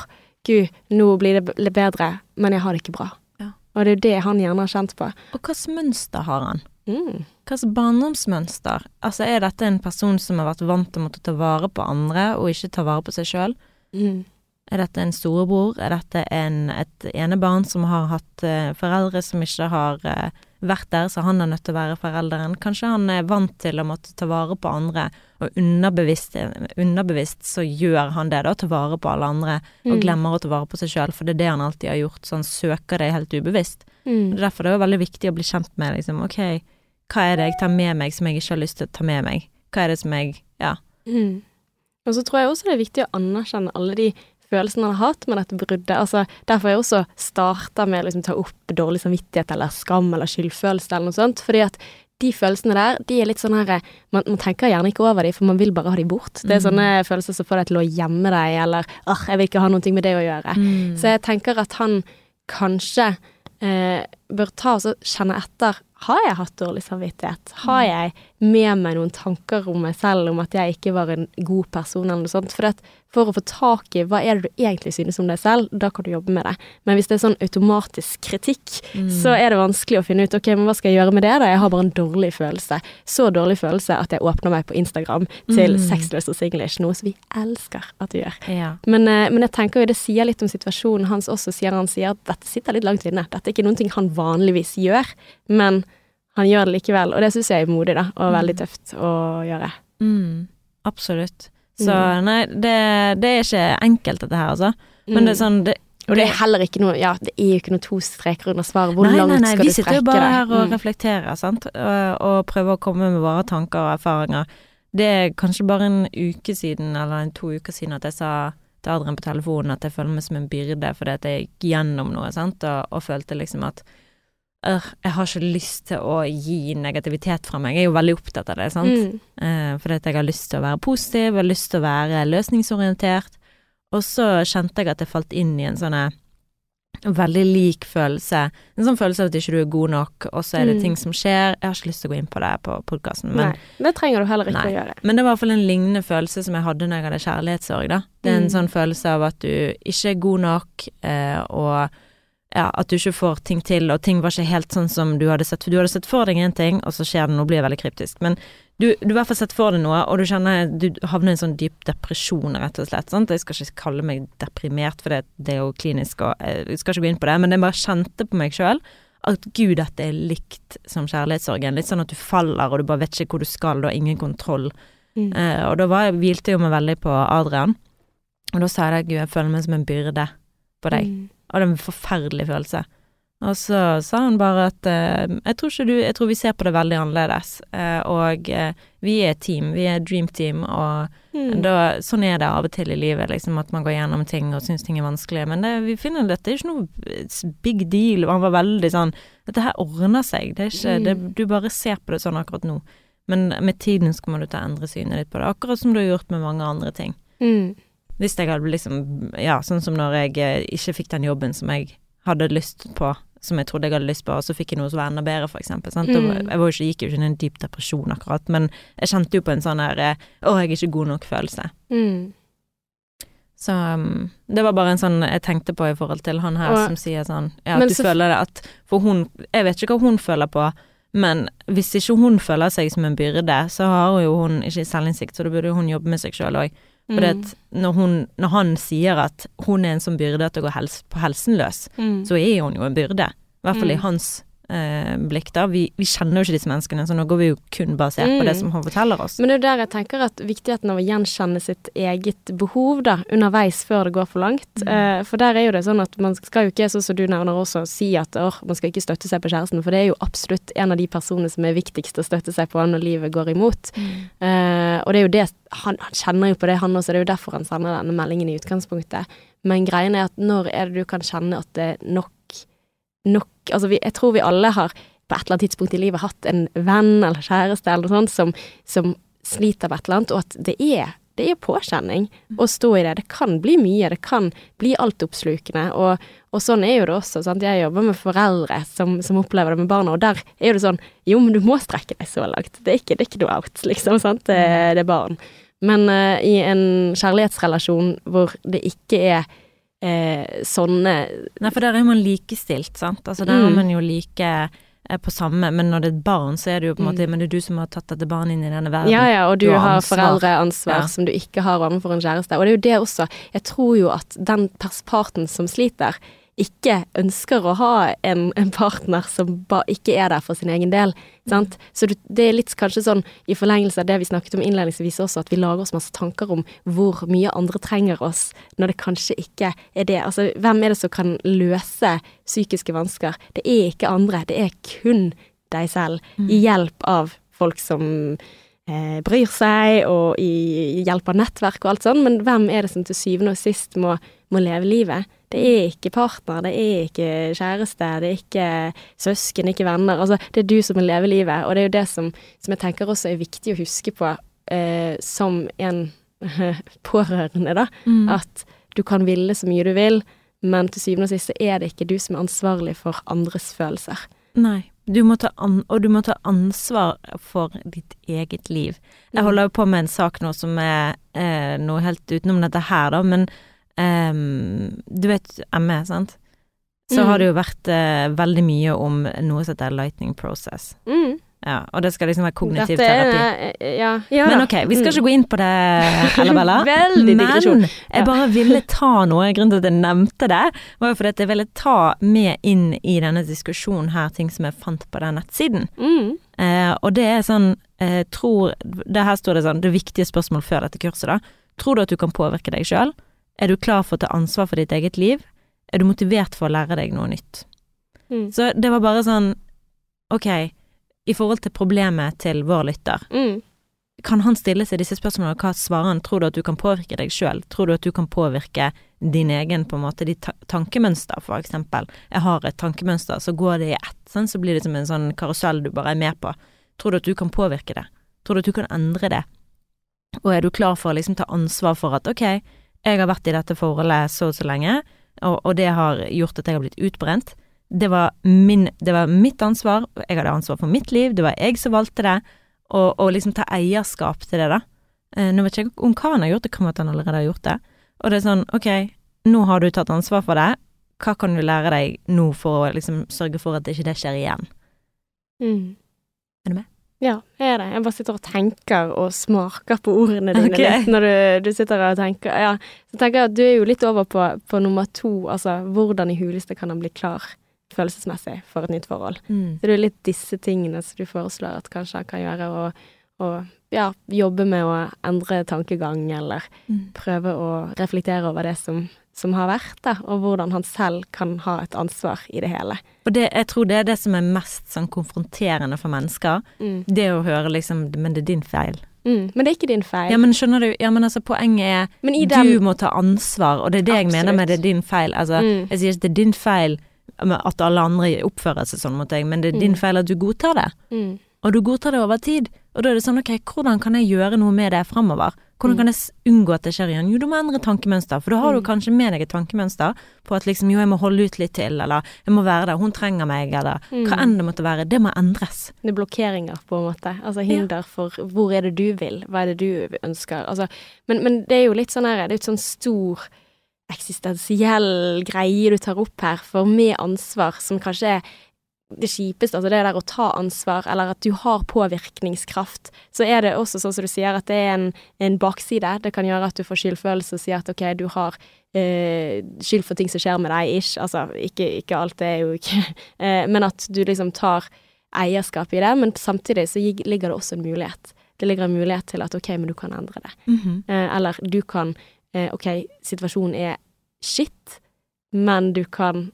gud, nå blir det bedre, men jeg har det ikke bra. Ja. Og det er jo det han gjerne har kjent på. Og hvilket mønster har han? Mm. Slags barndomsmønster? Altså, er dette en person som har vært vant til å måtte ta vare på andre, og ikke ta vare på seg sjøl? Mm. Er dette en storebror? Er dette en, et enebarn som har hatt uh, foreldre som ikke har eh, vært der, så han er nødt til å være forelderen? Kanskje han er vant til å måtte ta vare på andre, og underbevisst, underbevisst så gjør han det, da, ta vare på alle andre, og Mm. glemmer å ta vare på seg sjøl, for det er det han alltid har gjort, så han søker det helt ubevisst. Mm. Det er derfor det er jo veldig viktig å bli kjent med, liksom, ok, hva er det jeg tar med meg som jeg ikke har lyst til å ta med meg? Hva er det som jeg, ja. Mm. Og så tror jeg også det er viktig å anerkjenne alle de følelsene han har hatt med dette bruddet. Altså, derfor har jeg også starta med å liksom, ta opp dårlig samvittighet eller skam eller skyldfølelse eller noe sånt. Fordi at de følelsene der, de er litt sånn her man, man tenker gjerne ikke over de, for man vil bare ha de bort. Det er mm. sånne følelser som får deg til å gjemme deg, eller åh, jeg vil ikke ha noe med det å gjøre. Mm. Så jeg tenker at han kanskje eh, bør ta og kjenne etter. Har jeg hatt dårlig samvittighet? Har jeg med meg noen tanker om meg selv om at jeg ikke var en god person, eller noe sånt? For, at, for å få tak i hva er det du egentlig synes om deg selv, da kan du jobbe med det. Men hvis det er sånn automatisk kritikk, Mm. så er det vanskelig å finne ut ok, men hva skal jeg gjøre med det da? Jeg har bare en dårlig følelse. Så dårlig følelse at jeg åpner meg på Instagram til Mm. Sexless og Singlish, noe som vi elsker at du gjør. Ja. Men, eh, men jeg tenker jo det sier litt om situasjonen hans også, sier han sier at dette sitter litt langt inne. Dette er ikke noen ting han vanligvis gjør, men han gjør det likevel. Og det syns jeg er modig, da, og veldig Mm. tøft å gjøre. Mm, absolutt. Så Mm. nei, det, det er ikke enkelt dette her, altså. Men det er sånn det, Og det er heller ikke noe Ja, det er jo ikke noe to streker under svaret. Hvor nei, langt nei, nei, skal vi sitter jo bare her og Mm. reflekterer, sant, og, og prøver å komme med våre tanker og erfaringer. Det er kanskje bare en uke siden, eller en to uker siden, at jeg sa til Adrian på telefonen at jeg føler meg som en byrde fordi at jeg gikk gjennom noe, sant, og, og følte liksom at jeg har ikke lyst til å gi negativitet fra meg. Jeg er jo veldig opptatt av det, sant. Mm. Eh, fordi at jeg har lyst til å være positiv, jeg har lyst til å være løsningsorientert. Og så kjente jeg at jeg falt inn i en sånn eh, veldig lik følelse. En sånn følelse av at ikke du er god nok, og så er det Mm. ting som skjer. Jeg har ikke lyst til å gå inn på det på podkasten, men, Nei, det trenger du heller ikke Nei. å gjøre. men det var i hvert fall en lignende følelse som jeg hadde når jeg hadde kjærlighetssorg, da. Det er en Mm. sånn følelse av at du ikke er god nok, eh, og ja, at du ikke får ting til, og ting var ikke helt sånn som du hadde sett for Du hadde sett for deg en ting, og så skjer det noe, blir veldig kryptisk. Men du, du har i hvert fall sett for deg noe, og du kjenner Du havner i en sånn dyp depresjon, rett og slett. Sant? Jeg skal ikke kalle meg deprimert, for det, det er jo klinisk, og eh, jeg skal ikke gå inn på det, men jeg bare kjente på meg sjøl at gud, dette er likt som kjærlighetssorgen. Litt sånn at du faller, og du bare vet ikke hvor du skal, du har ingen kontroll. Mm. Eh, og da var jeg, hvilte jeg meg veldig på Adrian, og da sa jeg at gud, jeg føler meg som en byrde på deg. Mm. Og det er en forferdelig følelse. Og så sa han bare at eh, jeg, tror du, jeg tror vi ser på det veldig annerledes, eh, og eh, vi er et team, vi er dream team, og Mm. da, sånn er det av og til i livet, liksom, at man går gjennom ting og syns ting er vanskelig, men det, vi finner dette er ikke noe big deal, han var veldig sånn Dette her ordner seg, det er ikke det, Mm. Du bare ser på det sånn akkurat nå. Men med tiden så kommer du til å endre synet ditt på det, akkurat som du har gjort med mange andre ting. Mm. Hvis jeg hadde liksom Ja, sånn som når jeg eh, ikke fikk den jobben som jeg hadde lyst på, som jeg trodde jeg hadde lyst på, og så fikk jeg noe som var enda bedre, for eksempel. Sant? Mm. Jeg var jo ikke, gikk jo ikke inn i en dyp depresjon akkurat, men jeg kjente jo på en sånn her eh, Å, jeg er ikke god nok-følelse. Mm. Så um, det var bare en sånn jeg tenkte på i forhold til han her Og- som sier sånn Ja, at du så- føler det at For hun Jeg vet ikke hva hun føler på, men hvis ikke hun føler seg som en byrde, så har jo hun ikke selvinnsikt, så da burde hun jobbe med seg sjøl òg. For Mm. at når, hun, når han sier at hun er en sånn byrde at det går hels, på helsen løs, Mm. så er hun jo en byrde. I hvert fall i Mm. hans eh, blikk, da. Vi, vi kjenner jo ikke disse menneskene, så nå går vi jo kun basert på det Mm. som han forteller oss. Men det er jo der jeg tenker at viktigheten av å gjenkjenne sitt eget behov da, underveis før det går for langt. Mm. Eh, for der er jo det sånn at man skal jo ikke, sånn som du nevner også, si at åh, man skal ikke støtte seg på kjæresten, for det er jo absolutt en av de personene som er viktigst å støtte seg på når livet går imot. Eh, og det er jo det, han, han kjenner jo på det, han også, det er jo derfor han sender denne meldingen i utgangspunktet. Men greien er at når er det du kan kjenne at det er nok, nok Altså vi, jeg tror vi alle har på et eller annet tidspunkt i livet hatt en venn eller kjæreste eller noe sånt som, som sliter med et eller annet, og at det er det er påkjenning å stå i det. Det kan bli mye, det kan bli altoppslukende. Og, og sånn er jo det også. Sant? Jeg jobber med foreldre som, som opplever det med barna, og der er det sånn Jo, men du må strekke deg så langt. Det er ikke, det er ikke noe out, liksom. Sant? Det, det er barn. Men uh, i en kjærlighetsrelasjon hvor det ikke er eh, sånne Nei, for der er man likestilt, sant. Altså der er Mm. man jo like eh, på samme, men når det er et barn, så er det jo på en måte Mm. Men det er du som har tatt dette barnet inn i denne verden. Ja, ja, og du, Du har har foreldreansvar Ja. som du ikke har overfor en kjæreste. Og det er jo det også. Jeg tror jo at den parten som sliter, ikke ønsker å ha en, en partner som ba, ikke er der for sin egen del. Sant? Så det er litt kanskje sånn i forlengelse av det vi snakket om innledningsvis også, at vi lager oss masse tanker om hvor mye andre trenger oss, når det kanskje ikke er det. Altså, hvem er det som kan løse psykiske vansker? Det er ikke andre, det er kun deg selv, i hjelp av folk som eh, bryr seg, og i i hjelp av nettverk og alt sånn, men hvem er det som til syvende og sist må, må leve livet? Det er ikke partner, det er ikke kjæreste, det er ikke søsken, ikke venner. Altså, det er du som må leve livet, og det er jo det som, som jeg tenker også er viktig å huske på eh, som en pårørende, da. Mm. At du kan ville så mye du vil, men til syvende og sist så er det ikke du som er ansvarlig for andres følelser. Nei. Du og du må ta ansvar for ditt eget liv. Jeg Mm. holder jo på med en sak nå som er eh, noe helt utenom dette her, da, men ehm, du vet ME, sant? Så Mm. har det jo vært uh, veldig mye om noe som heter lightning process. Mm. Ja, og det skal liksom være kognitiv Dette er- terapi. Ja. ja. Men ok, vi skal ikke gå inn på det, Ella Bella. Veldig digresjon. Men jeg bare ville ta noe. Grunnen til at jeg nevnte det, var jo fordi at jeg ville ta med inn i denne diskusjonen her ting som jeg fant på den nettsiden. Mm. Eh, og det er sånn eh, tror det Her står det sånn Det viktige spørsmål før dette kurset, da. Tror du at du kan påvirke deg sjøl? Er du klar for å ta ansvar for ditt eget liv? Er du motivert for å lære deg noe nytt? Mm. Så det var bare sånn Ok, i forhold til problemet til vår lytter, Mm. kan han stille seg disse spørsmålene, og hva svarer han? Tror du at du kan påvirke deg sjøl? Tror du at du kan påvirke din egen, på en måte, ditt ta tankemønster, for eksempel? Jeg har et tankemønster, så går det i ett, sånn, så blir det som en sånn karusell du bare er med på. Tror du at du kan påvirke det? Tror du at du kan endre det? Og er du klar for å liksom ta ansvar for at ok, jeg har vært i dette forholdet så og så lenge, og, og det har gjort at jeg har blitt utbrent. Det var, min, det var mitt ansvar, jeg hadde ansvar for mitt liv, det var jeg som valgte det, og, og liksom ta eierskap til det, da. Eh, nå vet jeg ikke om hva han har gjort, det kan være at han allerede har gjort det. Og det er sånn, ok, nå har du tatt ansvar for det, hva kan du lære deg nå for å liksom sørge for at ikke det skjer igjen? Mm. Er du med? Ja, jeg er det. Jeg bare sitter og tenker og smaker på ordene dine okay. litt når du, du sitter og tenker. Ja, så tenker jeg at du er jo litt over på, på nummer to, altså hvordan i huleste kan han bli klar følelsesmessig for et nytt forhold. Mm. Så det er litt disse tingene som du foreslår at kanskje han kan gjøre, og, og ja, jobbe med å endre tankegang, eller Mm. prøve å reflektere over det som, som har vært, da, og hvordan han selv kan ha et ansvar i det hele. Og det, jeg tror det er det som er mest sånn konfronterende for mennesker, Mm. det å høre liksom, men det er din feil. Mm. Men det er ikke din feil. Ja, men skjønner du, ja, men altså poenget er, Men i du må ta ansvar, og det er det jeg mener med det er din feil. Altså, Mm. jeg sier ikke det er din feil at alle andre oppfører seg sånn mot deg, men det er din Mm. feil at du godtar det. mm. Og du godtar det over tid. Og da er det sånn, ok, hvordan kan jeg gjøre noe med det fremover? Hvordan Mm. kan jeg unngå at det skjer igjen? Jo, du må endre tankemønster, for da har du Mm. kanskje med deg et tankemønster på at liksom, jo, jeg må holde ut litt til, eller jeg må være der, hun trenger meg, eller hva Mm. enn det måtte være. Det må endres. Det er blokkeringer, på en måte. Altså hinder for hvor er det du vil, hva er det du ønsker. Altså, men, men det er jo litt sånn her, det er jo et sånn stor eksistensiell greie du tar opp her, for med ansvar, som kanskje er det kjipeste, altså det der å ta ansvar, eller at du har påvirkningskraft, så er det også sånn som du sier, at det er en, en bakside. Det kan gjøre at du får skyldfølelse og sier at ok, du har eh, skyld for ting som skjer med deg, ish. Altså, ikke, ikke alt, det er jo ikke eh, Men at du liksom tar eierskap i det, men samtidig så ligger det også en mulighet. Det ligger en mulighet til at ok, men du kan endre det. Eh, eller du kan eh, Ok, situasjonen er shit, men du kan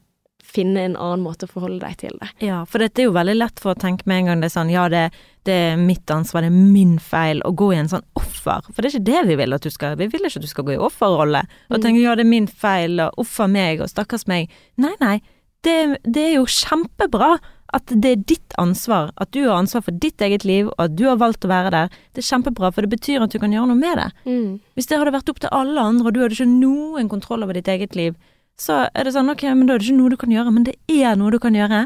finne en annen måte å forholde deg til det. Ja, for dette er jo veldig lett for å tenke med en gang det er sånn, ja, det, det er mitt ansvar, det er min feil, å gå i en sånn offer. For det er ikke det vi vil at du skal, vi vil ikke at du skal gå i offerrolle, og Mm. tenke ja, det er min feil, og uffa meg, og stakkars meg. Nei, nei, det, det er jo kjempebra at det er ditt ansvar, at du har ansvar for ditt eget liv, og at du har valgt å være der. Det er kjempebra, for det betyr at du kan gjøre noe med det. Mm. Hvis det hadde vært opp til alle andre, og du hadde ikke noen kontroll over ditt eget liv, så er det sånn, ok, men da er det ikke noe du kan gjøre, men det er noe du kan gjøre.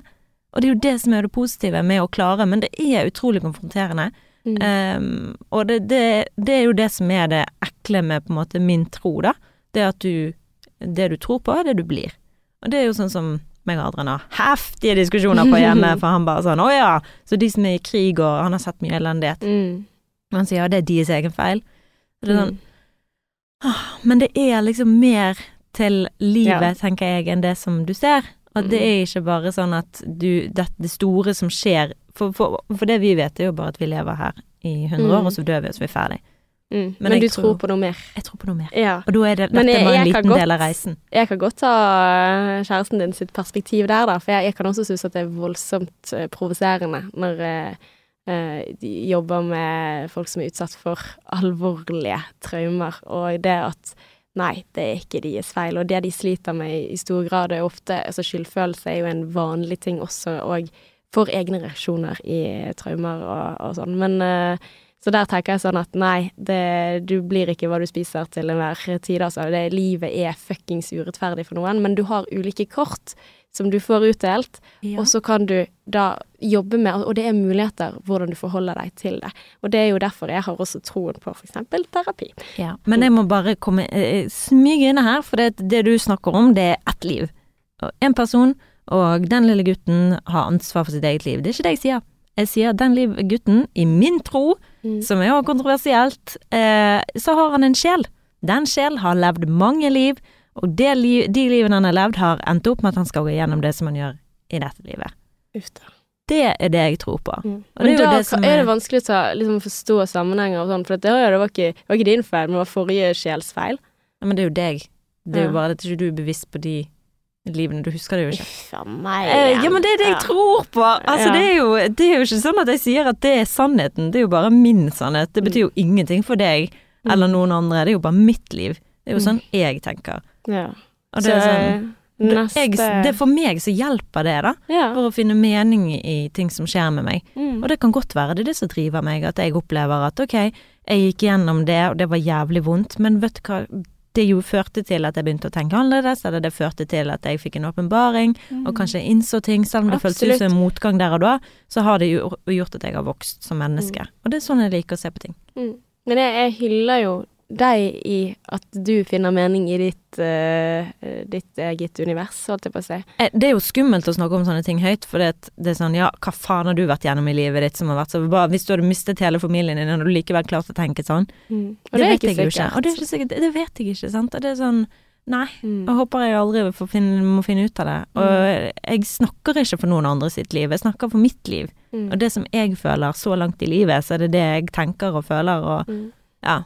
Og det er jo det som er det positive med å klare, men det er utrolig konfronterende. Mm. Um, og det, det, det er jo det som er det ekle med på en måte min tro, da. Det at du Det du tror på, er det du blir. Og det er jo sånn som meg og Adrian har heftige diskusjoner på hjemme, for han bare sånn Å ja, så de som er i krig og Han har sett mye elendighet. Mm. Han sier ja, det er deres egen feil. Og det er sånn Mm. Men det er liksom mer til livet, Ja. tenker jeg, enn det som du ser. At det Mm. er ikke bare sånn at du Det, det store som skjer for, for, for det vi vet, er jo bare at vi lever her i 100 år, Mm. og så dør vi, og så er vi ferdig. Mm. Men Men, du tror- tror på noe mer. Jeg tror på noe mer. Ja. Og da er det, dette jeg- bare en liten godt- del av reisen. Jeg kan godt ta kjæresten din sitt perspektiv der, da, for jeg, jeg kan også synes at det er voldsomt eh, provoserende når eh, eh, de jobber med folk som er utsatt for alvorlige traumer, og det at Nei, det er ikke deres feil. Og det de sliter med i, stor grad, er ofte altså Skyldfølelse er jo en vanlig ting også, og for egne reaksjoner i traumer og, og sånn. Men eh, så der tenker jeg sånn at nei, det, du blir ikke hva du spiser til enhver tid, altså. Det, livet er fuckings urettferdig for noen, men du har ulike kort som du får utdelt, og så kan du da jobbe med, og det er muligheter hvordan du forholder deg til det. Og det er jo derfor jeg har også troen på eksempel terapi. Ja, men jeg må bare komme eh, smyge inne her, for det, det du snakker om, det er ett liv. Én person, og den lille gutten har ansvar for sitt eget liv. Det er ikke det jeg sier. Jeg sier at den liv, gutten, i min tro, Mm. som er jo kontroversielt, eh, så har han en sjel. Den sjel har levd mange liv, og det liv, de livene han har levd, har endt opp med at han skal gå gjennom det som han gjør i dette livet. Ufta. Det er det jeg tror på. Mm. Og det er Men da det som er er- det vanskelig å ta, liksom, forstå sammenhenger og sånn, for det, det, var ikke, det var ikke din feil, men det var forrige sjelsfeil. Ja, men det er jo deg. Det er Ja. jo bare at ikke du er bevisst på de livene. Du husker det jo ikke. Uffa meg. Eh, Ja, men det er det jeg Ja. tror på! Altså, Ja. det, er jo, det er jo ikke sånn at jeg sier at det er sannheten, det er jo bare min sannhet. Det betyr jo ingenting for deg eller noen andre, det er jo bare mitt liv. Det er jo sånn jeg tenker. Ja. Og det er sånn neste jeg, det for meg så hjelper det, da. Ja. For å finne mening i ting som skjer med meg. Mm. Og det kan godt være det er det som driver meg, at jeg opplever at ok, jeg gikk gjennom det, og det var jævlig vondt, men vet du hva, det jo førte til at jeg begynte å tenke annerledes, eller det førte til at jeg fikk en åpenbaring, og kanskje innså ting, selv om det føltes ut som en motgang der og da, så har det jo gjort at jeg har vokst som menneske. Og det er sånn jeg liker å se på ting. Mm. Men jeg, jeg hyller jo deg i at du finner mening i ditt, uh, ditt eget univers, holdt jeg på å si. Eh, Det er jo skummelt å snakke om sånne ting høyt, for det, det er sånn, ja, hva faen har du vært gjennom i livet ditt som har vært så bra? Hvis du hadde mistet hele familien din, hadde du likevel klart å tenke sånn? Og Det, er vet ikke jeg jo ikke. Og det er ikke sikkert, det vet jeg ikke, sant? Og det er sånn, nei, Mm. jeg håper jeg aldri får finne, må finne ut av det. Og jeg snakker ikke for noen andre sitt liv, jeg snakker for mitt liv. Mm. Og det som jeg føler så langt i livet, så er det det jeg tenker og føler, og Mm. ja.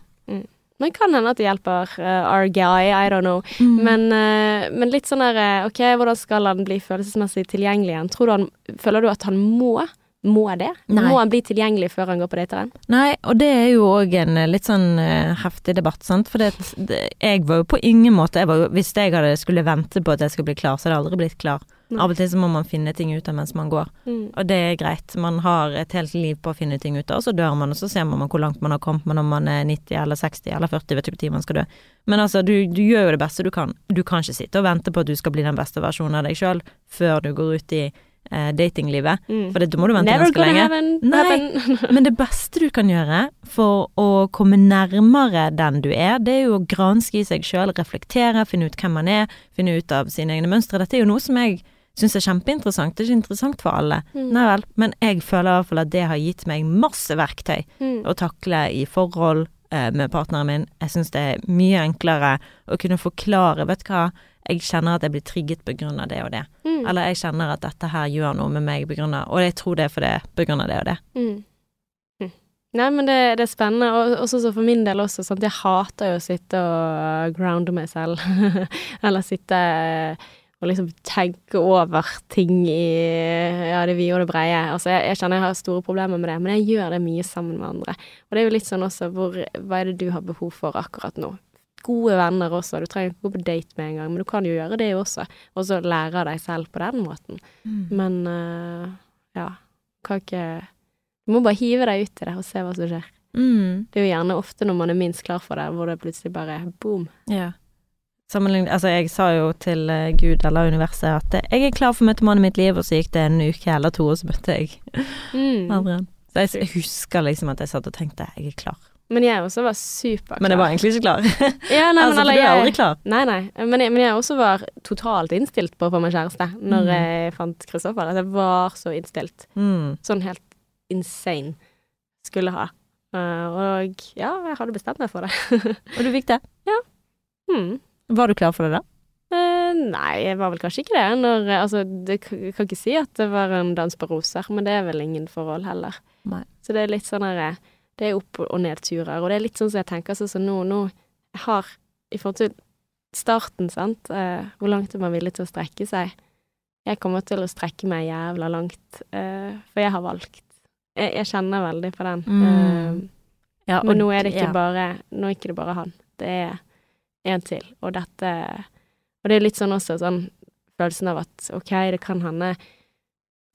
Men kan hende at det hjelper uh, our guy, I don't know. Mm. Men, uh, men litt sånn der eh, OK, hvordan skal han bli følelsesmessig tilgjengelig igjen? Tror du han, føler du at han må? Må det? Nei. Må han bli tilgjengelig før han går på dateren? Nei, og det er jo òg en litt sånn uh, heftig debatt, sant. For jeg var jo på ingen måte var Hvis jeg hadde skulle vente på at jeg skulle bli klar, så hadde jeg aldri blitt klar. Nei. Av og til så må man finne ting ut av mens man går. Mm. Og det er greit. Man har et helt liv på å finne ting ut av, så dør man, og så ser man hvor langt man har kommet med når man er 90 eller 60 eller 40, vet hvor tid man skal dø. Men altså, du, du gjør jo det beste du kan. Du kan ikke sitte og vente på at du skal bli den beste versjonen av deg sjøl før du går ut i eh, datinglivet, Mm. for det, da må du vente Never ganske lenge. Nei. Men det beste du kan gjøre for å komme nærmere den du er, det er jo å granske i seg sjøl, reflektere, finne ut hvem man er, finne ut av sine egne mønstre. Dette er jo noe som jeg syns er kjempeinteressant. Det er ikke interessant for alle. Mm. Nei vel, men jeg føler i hvert fall at det har gitt meg masse verktøy Mm. å takle i forhold eh, med partneren min. Jeg syns det er mye enklere å kunne forklare, vet du hva, jeg kjenner at jeg blir trigget av det og det. Mm. Eller jeg kjenner at dette her gjør noe med meg av Og jeg tror det er for det av det og det. Mm. Mm. Nei, men det, det er spennende, og også så for min del også, sant. Jeg hater jo å sitte og grounde meg selv, eller sitte og liksom tenke over ting i ja, det vide og det breie. Altså, jeg, jeg kjenner jeg har store problemer med det, men jeg gjør det mye sammen med andre. Og det er jo litt sånn også, hvor, hva er det du har behov for akkurat nå? Gode venner også, du trenger ikke gå på date med en gang, men du kan jo gjøre det også, og så lære av deg selv på den måten. Men uh, ja, kan ikke Du må bare hive deg ut i det og se hva som skjer. Mm. Det er jo gjerne ofte når man er minst klar for det, hvor det plutselig bare boom. Ja. Sammenlignet Altså, jeg sa jo til eh, Gud eller universet at jeg er klar for å møte mannen i mitt liv, og så gikk det en uke eller to, og så møtte jeg Mm. Adrian. Så jeg, husker liksom at jeg satt og tenkte jeg er klar. Men jeg også var superklar. Men jeg var egentlig ikke klar. ja, nei, altså, men, for du er aldri klar. Nei, nei. Men jeg, men jeg også var totalt innstilt på å få meg kjæreste når Mm. jeg fant Kristoffer. At jeg var så innstilt. Mm. Sånn helt insane skulle ha. Eh, og ja, jeg hadde bestemt meg for det. Og du fikk det? Hmm. Var du klar for det da? Eh, nei, jeg var vel kanskje ikke det. Når, eh, altså, det jeg kan ikke si at det var en dans på roser, men det er vel ingen forhold heller. Nei. Så det er litt sånn her eh, Det er opp- og nedturer, og det er litt sånn som jeg tenker sånn som nå, nå jeg har I forhold til starten, sant, eh, hvor langt er man villig til å strekke seg? Jeg kommer til å strekke meg jævla langt, eh, for jeg har valgt. Jeg, jeg kjenner veldig på den. Mm. Eh, Ja, men nå er det ikke ja. bare Nå er ikke det bare han. Det er en til. Og dette Og det er litt sånn også sånn følelsen av at OK, det kan hende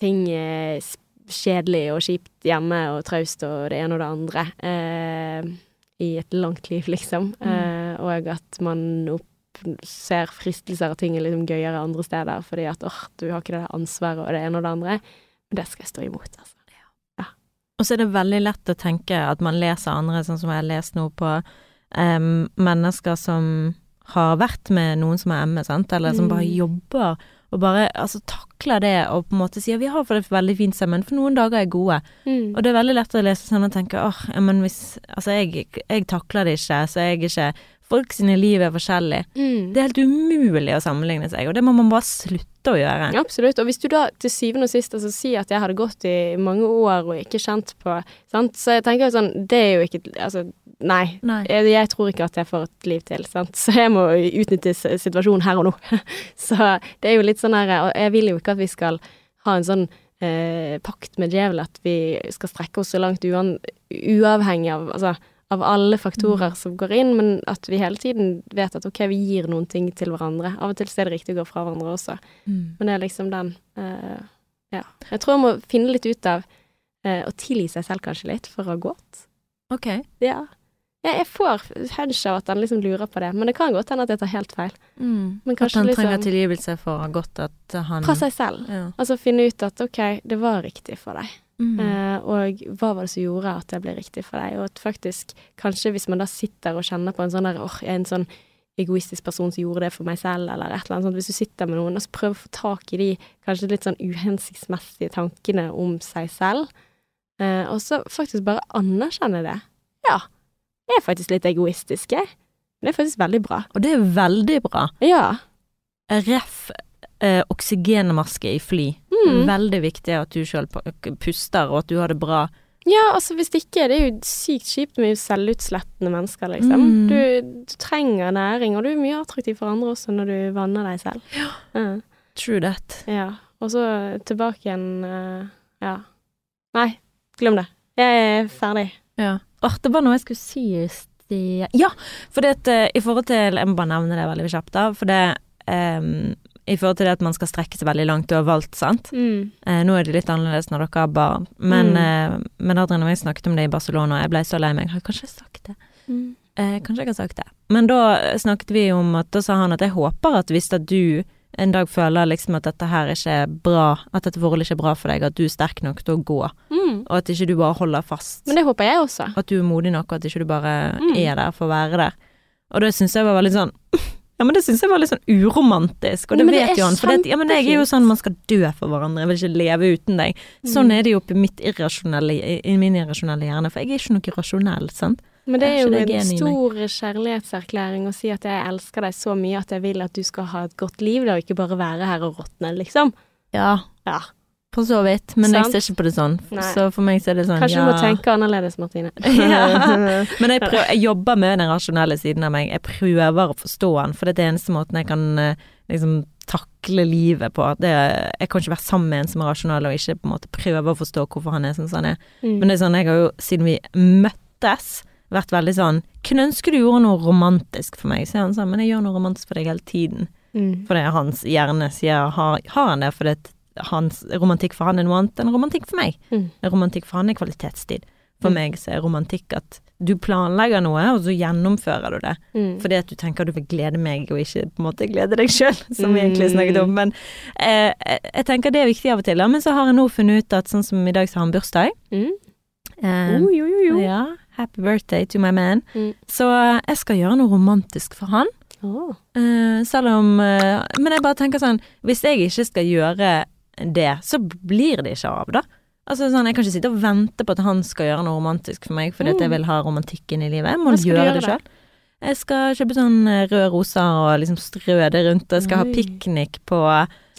ting er kjedelig og kjipt hjemme og traust og det ene og det andre eh, i et langt liv, liksom. Mm. Eh, og at man ser fristelser og ting er liksom gøyere andre steder fordi at åh, du har ikke det der ansvaret og det ene og det andre. Men det skal jeg stå imot, altså. Og så er det veldig lett å tenke at man leser andre, sånn som jeg har lest nå på em, mennesker som har vært med noen som har ME, sant, eller som Mm. bare jobber og bare altså, takler det og på en måte sier vi har for det veldig fint sammen, for noen dager er gode. Mm. Og det er veldig lett å lese sånn og tenke åh, ja, men hvis Altså, jeg, jeg takler det ikke, så jeg er ikke Folk sine liv er forskjellige. Mm. Det er helt umulig å sammenligne seg, og det må man bare slutte å gjøre. Absolutt. Og hvis du da til syvende og sist altså, sier at jeg hadde gått i mange år og ikke kjent på sant? Så jeg tenker jo sånn Det er jo ikke Altså, nei. Nei. Jeg, tror ikke at jeg får et liv til, sant. Så jeg må utnytte situasjonen her og nå. Så det er jo litt sånn her Og jeg vil jo ikke at vi skal ha en sånn eh, pakt med djevelen at vi skal strekke oss så langt uavhengig av Altså av alle faktorer som går inn, men at vi hele tiden vet at ok, vi gir noen ting til hverandre. Av og til er det riktig å gå fra hverandre også. Mm. Men det er liksom den uh, Ja. Jeg tror jeg må finne litt ut av uh, å tilgi seg selv kanskje litt for å ha gått. Ok. Ja. Ja jeg får hunch av at han liksom lurer på det, men det kan godt hende at jeg tar helt feil. Mm. Men At han trenger liksom tilgivelse for gått at han fra seg selv. Ja. Altså finne ut at ok, det var riktig for deg. Mm. Eh, og hva var det som gjorde at det ble riktig for deg? Og at faktisk, kanskje hvis man da sitter og kjenner på en sånn der åh, jeg er en sånn egoistisk person som gjorde det for meg selv, eller et eller annet sånt. Hvis du sitter med noen og så prøver å få tak i de kanskje litt sånn uhensiktsmessige tankene om seg selv, eh, og så faktisk bare anerkjenne det. Ja, jeg er faktisk litt egoistisk, jeg. Men det er faktisk veldig bra. Og det er veldig bra. Ja. Ref eh, oksygenmaske i fly. Mm. Veldig viktig at du sjøl puster, og at du har det bra. Ja, altså hvis ikke, det er jo sykt kjipt med selvutslettende mennesker, liksom. Mm. Du, du trenger næring, og du er mye attraktiv for andre også når du vanner deg selv. Ja. True that. ja. Og så tilbake igjen uh, Ja. Nei, glem det. Jeg er ferdig. Ja. Åh, det var noe jeg skulle si i sted Ja! For det at eh, i forhold til Jeg må bare nevne det veldig kjapt, da. For det um, I forhold til det at man skal strekke seg veldig langt, du har valgt, sant. Mm. Eh, nå er det litt annerledes når dere har barn, men, Mm. eh, men Adrian og jeg snakket om det i Barcelona, og jeg ble så lei meg. Har kanskje sagt det? Mm. Eh, kanskje jeg har sagt det. Men da snakket vi om at da sa han at jeg håper at hvis at du en dag føler liksom at dette her ikke er bra, at dette forholdet ikke er bra for deg, at du er sterk nok til å gå, Mm. og at ikke du bare holder fast. Men det håper jeg også. At du er modig nok, og at ikke du bare Mm. er der for å være der. Og det syns jeg var veldig sånn Ja, men det syns jeg var litt sånn uromantisk, og det Nei, det vet jo han. For det, ja, men jeg er jo sånn man skal dø for hverandre, jeg vil ikke leve uten deg. Sånn Mm. er det jo i i min irrasjonelle hjerne, for jeg er ikke noe rasjonell, sant. Men det Er jo det en stor kjærlighetserklæring å si at jeg elsker deg så mye at jeg vil at du skal ha et godt liv, da, og ikke bare være her og råtne, liksom. Ja, Ja. for så vidt. Men Sant? jeg ser ikke på det sånn. Nei. Så for meg så er det sånn, Kanskje ja du må tenke annerledes, Martine. Ja. Men jeg, prøver, jeg jobber med den rasjonelle siden av meg. Jeg prøver å forstå den, for det er den eneste måten jeg kan eh, liksom takle livet på. Det, jeg kan ikke være sammen med en som er rasjonell, og ikke på en måte prøve å forstå hvorfor han er sånn som han er. Mm. Men det er sånn, jeg har jo, siden vi møttes, vært veldig sånn Kunne ønske du gjorde noe romantisk for meg, sier han sånn, men jeg gjør noe romantisk for deg hele tiden. Mm. Fordi hans hjerne sier har, har han det, at hans romantikk for han er noe annet enn romantikk for meg. Mm. Romantikk for han er kvalitetstid. For Mm. meg så er romantikk at du planlegger noe, og så gjennomfører du det. Mm. Fordi at du tenker du vil glede meg, og ikke på en måte glede deg sjøl, som vi egentlig snakket om. Mm. Men eh, jeg- tenker det er viktig av og til. Men så har jeg nå funnet ut at sånn som i dag så har han bursdag. Mm. Eh, Jo, jo, jo, jo. ja, happy birthday to my man. Mm. Så eh, jeg skal gjøre noe romantisk for han. Oh. Uh, selv om uh, Men jeg bare tenker sånn Hvis jeg ikke skal gjøre det, så blir det ikke av, da. Altså sånn, Jeg kan ikke sitte og vente på at han skal gjøre noe romantisk for meg, fordi at jeg Mm. vil ha romantikken i livet. Jeg må gjøre gjøre det sjøl. Jeg skal kjøpe sånn røde roser og liksom strø det rundt. Jeg skal ha Oi. piknik på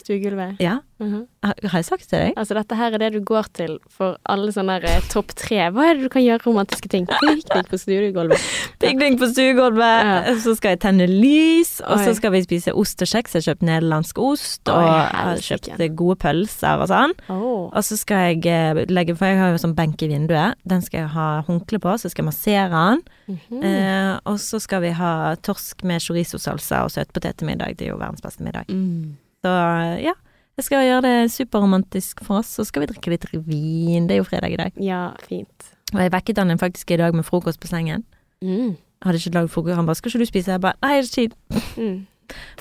Stuegulvet. Ja, Mhm. har har jeg sagt det til deg? Altså, dette her er det du går til for alle sånne eh, topp tre. Hva er det du kan gjøre romantiske ting? Piknik på stuegulvet. Piknik på stuegulvet, Ja. så skal jeg tenne lys, og Oi. så skal vi spise ost og kjeks. Jeg har kjøpt nederlandsk ost, Oi, og jeg har kjøpt gode pølser og sånn. Oh. Og så skal jeg eh, legge, for jeg har jo sånn benk i vinduet, den skal jeg ha håndkle på, så skal jeg massere den. Mhm. Eh, og så skal vi ha torsk med chorizo-salsa og søtpotet til middag, det er jo verdens beste middag. Mm. Eh, ja, jeg skal gjøre det superromantisk for oss, så skal vi drikke litt vin, det er jo fredag i dag. Ja, fint. Og jeg vekket han faktisk i dag med frokost på sengen. Mm. Hadde ikke lagd frokost, han bare 'skal ikke du spise?' Jeg bare 'nei, det er ikke tid'. Mm.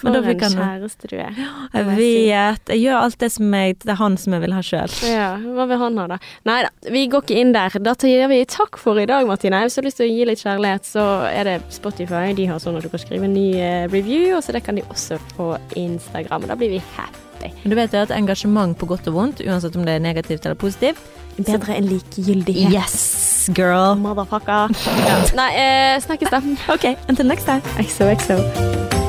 For en kjæreste du er. Jeg vet, jeg gjør alt det som jeg, det er han som jeg vil ha sjøl. Ja, hva vil han ha, da? Nei da, vi går ikke inn der. Da gir vi takk for i dag, Martine. Hvis du har lyst til å gi litt kjærlighet, så er det Spotify. De har sånn at du kan skrive en ny eh, review, og så det kan de også på Instagram. Da blir vi happy. Men du vet jo at engasjement på godt og vondt, uansett om det er negativt eller positivt Bedre enn likegyldighet. Yes, girl! Motherfucker. Ja. Nei, eh, snakkes da. Ok, until next time. XOXO.